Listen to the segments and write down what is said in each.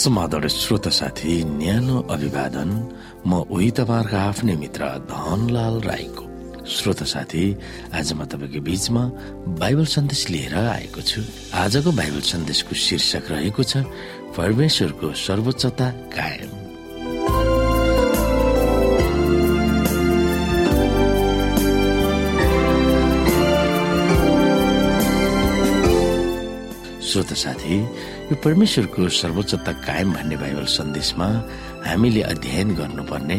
समाधान श्रोत साथी न्यानो अभिवादन। म उही तपाईँहरूको आफ्नै मित्र धनलाल राईको। श्रोत साथी आज म तपाईँको बीचमा बाइबल सन्देश लिएर आएको छु। आजको बाइबल सन्देशको शीर्षक रहेको छ परमेश्वरको सर्वोच्चता कायम। श्रोत साथी यो परमेश्वरको सर्वोच्चता कायम भन्ने बाइबल सन्देशमा हामीले अध्ययन गर्नुपर्ने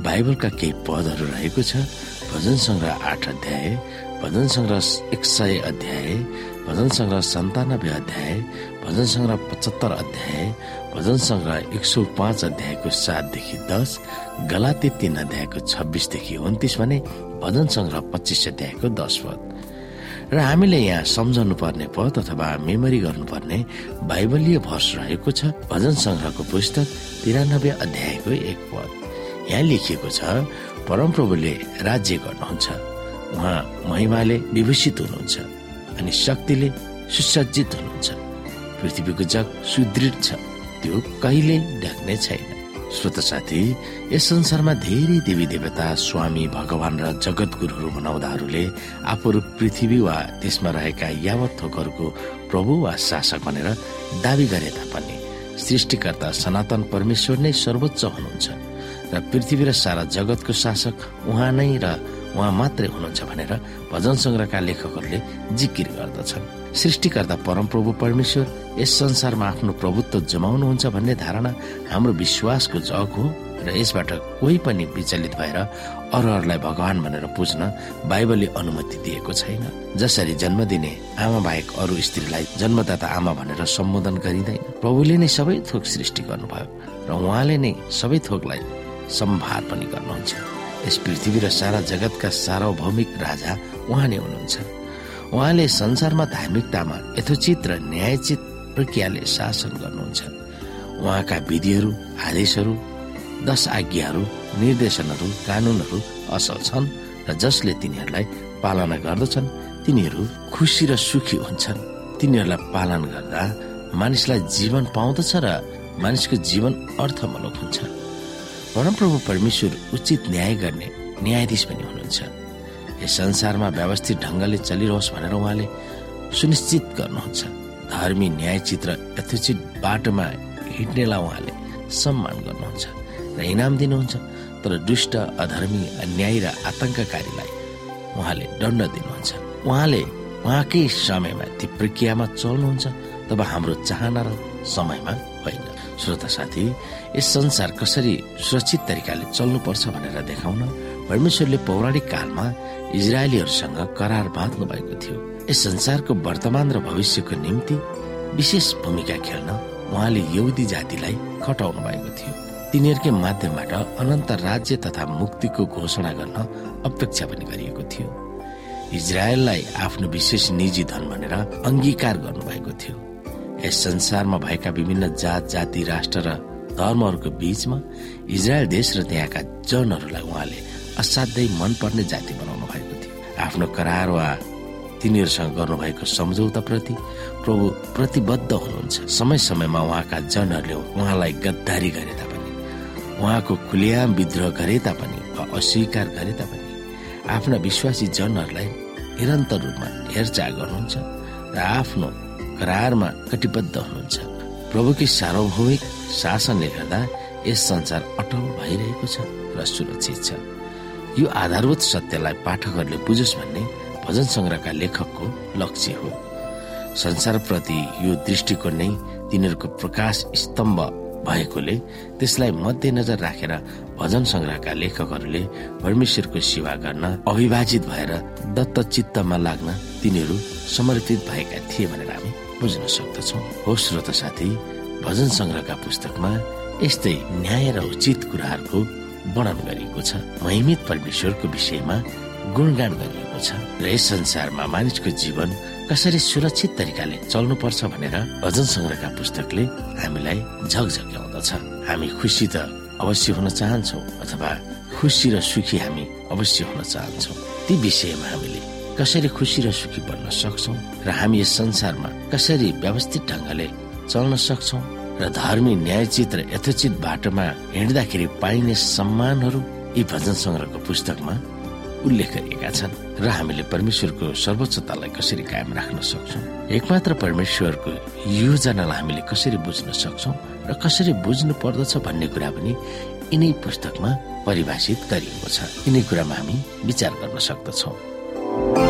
बाइबलका केही पदहरू रहेको छ। भजन सङ्ग्रह आठ अध्याय भजन सङ्ग्रह एक सय अध्याय भजन सङ्ग्रह सन्तानब्बे अध्याय भजन सङ्ग्रह पचहत्तर अध्याय भजन सङ्ग्रह एक सौ पाँच अध्यायको सातदेखि दस गलाते तीन अध्यायको छब्बिसदेखि उन्तिस भने भजन सङ्ग्रह पच्चिस अध्यायको दस पद। र हामीले यहाँ सम्झाउनु पर्ने पद अथवा मेमोरी गर्नुपर्ने बाइबलीय भर्स रहेको छ भजन संग्रहको पुस्तक तिरानब्बे अध्यायको एक पद। यहाँ लेखिएको छ परमप्रभुले राज्य गर्नुहुन्छ। उहाँ महिमाले विभूषित हुनुहुन्छ अनि शक्तिले सुसज्जित हुनुहुन्छ। पृथ्वीको जग सुदृढ छ त्यो कहिले ढाक्ने छैन। श्रोत साथी यस संसारमा धेरै देवी देवता स्वामी भगवान र जगत गुरुहरू बनाउँदाहरूले आफूहरू पृथ्वी वा त्यसमा रहेका यावत थोकहरूको प्रभु वा शासक भनेर दावी गरे तापनि सृष्टिकर्ता सनातन परमेश्वर नै सर्वोच्च हुनुहुन्छ र पृथ्वी र सारा जगतको शासक उहाँ नै र उहाँ मात्रै हुनुहुन्छ भनेर भजन सङ्ग्रहका लेखकहरूले जिकिर गर्दछन्। सृष्टिकर्ता परमप्रभु परमेश्वर यस संसारमा आफ्नो प्रभुत्व जमाउनुहुन्छ भन्ने धारणा हाम्रो विश्वासको जग हो र यसबाट कोही पनि विचलित भएर अरूहरूलाई भगवान भनेर पुज्न बाइबलले अनुमति दिएको छैन। जसरी जन्म दिने आमा बाहेक अरू स्त्रीलाई जन्मदाता आमा भनेर सम्बोधन गरिँदैन। प्रभुले नै सबै थोक सृष्टि गर्नुभयो र उहाँले नै सबै थोकलाई सम्भार पनि गर्नुहुन्छ। यस पृथ्वी र सारा जगतका सार्वभौमिक राजा उहाँ नै हुनुहुन्छ। उहाँले संसारमा धार्मिकतामा यथोचित र न्यायचित प्रक्रियाले शासन गर्नुहुन्छ। उहाँका विधिहरू आदेशहरू दश आज्ञाहरू निर्देशनहरू कानुनहरू असल छन् र जसले तिनीहरूलाई पालना गर्दछन् तिनीहरू खुसी र सुखी हुन्छन्। तिनीहरूलाई पालन गर्दा मानिसलाई जीवन पाउँदछ र मानिसको जीवन अर्थमूलक हुन्छ। परमप्रभु परमेश्वर उचित न्याय गर्ने न्यायाधीश पनि हुनुहुन्छ। यस संसारमा व्यवस्थित ढङ्गले चलिरहोस् भनेर उहाँले सुनिश्चित गर्नुहुन्छ। धर्मी न्यायचित र यथोचित बाटोमा हिँड्नेलाई उहाँले सम्मान गर्नुहुन्छ र इनाम दिनुहुन्छ तर दुष्ट अधर्मी अन्याय र आतंककारीलाई उहाँले दण्ड दिनुहुन्छ। उहाँले उहाँकै समयमा ती प्रक्रियामा चल्नुहुन्छ तब हाम्रो चाहना र समयमा होइन। श्रोता साथी यस संसार कसरी सुरक्षित तरिकाले चल्नुपर्छ भनेर देखाउन परमेश्वरले पौराणिक कालमा इजरायलीहरूसँग करार बाँध्नु भएको थियो। यस संसारको वर्तमान र भविष्यको निम्ति विशेष भूमिका खेल्न उहाँले यहुदी जातिलाई खटाउनु भएको थियो। तिनीहरूकै माध्यमबाट अनन्त राज्य तथा मुक्तिको घोषणा गर्न अपेक्षा पनि गरिएको थियो। इजरायललाई आफ्नो विशेष निजी धन भनेर अङ्गीकार गर्नुभएको थियो। यस संसारमा भएका विभिन्न जात जाति राष्ट्र र धर्महरूको बीचमा इजरायल देश र त्यहाँका जनहरूलाई उहाँले असाध्यै मनपर्ने जाति बनाउनु भएको थियो। आफ्नो करार वा तिनीहरूसँग गर्नुभएको सम्झौता प्रति प्रभु प्रतिबद्ध हुनुहुन्छ। समय समयमा उहाँका जनहरूले उहाँलाई गद्दारी गरे तापनि उहाँको खुलियाम विद्रोह गरे तापनि वा अस्वीकार गरे तापनि आफ्ना विश्वासी जनहरूलाई निरन्तर रूपमा हेरचाह गर्नुहुन्छ र आफ्नो करारमा कटिबद्ध हुनुहुन्छ। प्रभुकी सार्वभौमिक शासनले गर्दा यस संसार अटल भइरहेको छ र सुरक्षित छ। यो आधारभूत सत्यलाई पाठकहरूले बुझोस् भन्ने भजन संग्रहका लेखकको लक्ष्य हो। संसारप्रति यो दृष्टिकोण नै तिनीहरूको प्रकाश स्तम्भ भएकोले त्यसलाई मध्यनजर राखेर भजन संग्रहका लेखकहरूले परमेश्वरको सेवा गर्न अविभाजित भएर दत्त चित्तमा लाग्न तिनीहरू समर्पित भएका थिए भनेर हामी बुझ्न सक्दछौ। हो श्रोत साथी भजन संग्रहका पुस्तकमा यस्तै न्याय र उचित कुराहरूको वर्णन गरिएको छ। महिमित परमेश्वरको विषयमा गुणगान गरिएको छ। र यस संसारमा मानिसको जीवन कसरी सुरक्षित तरिकाले चल्नुपर्छ भनेर भजन संग्रहका पुस्तकले हामीलाई झकझक्याउँदछ हामी खुसी त अवश्य हुन चाहन्छौ अथवा खुसी र सुखी हामी अवश्य हुन चाहन्छौ। ती विषयमा हामीले कसरी खुसी र सुखी बन्न सक्छौ र हामी यस संसारमा कसरी व्यवस्थित ढङ्गले चल्न सक्छौ र धर्मी न्यायचित र यथोचित बाटोमा हिँड्दाखेरि पाइने सम्मानहरू यी भजन संग्रहको पुस्तकमा उल्लेख गरिएका छन् र हामीले परमेश्वरको सर्वोच्चतालाई कसरी कायम राख्न सक्छौँ? एकमात्र परमेश्वरको योजनालाई हामीले कसरी बुझ्न सक्छौँ र कसरी बुझ्नु पर्दछ भन्ने कुरा पनि यिनै पुस्तकमा परिभाषित गरिएको छ। यिनै कुरामा हामी विचार गर्न सक्दछौँ।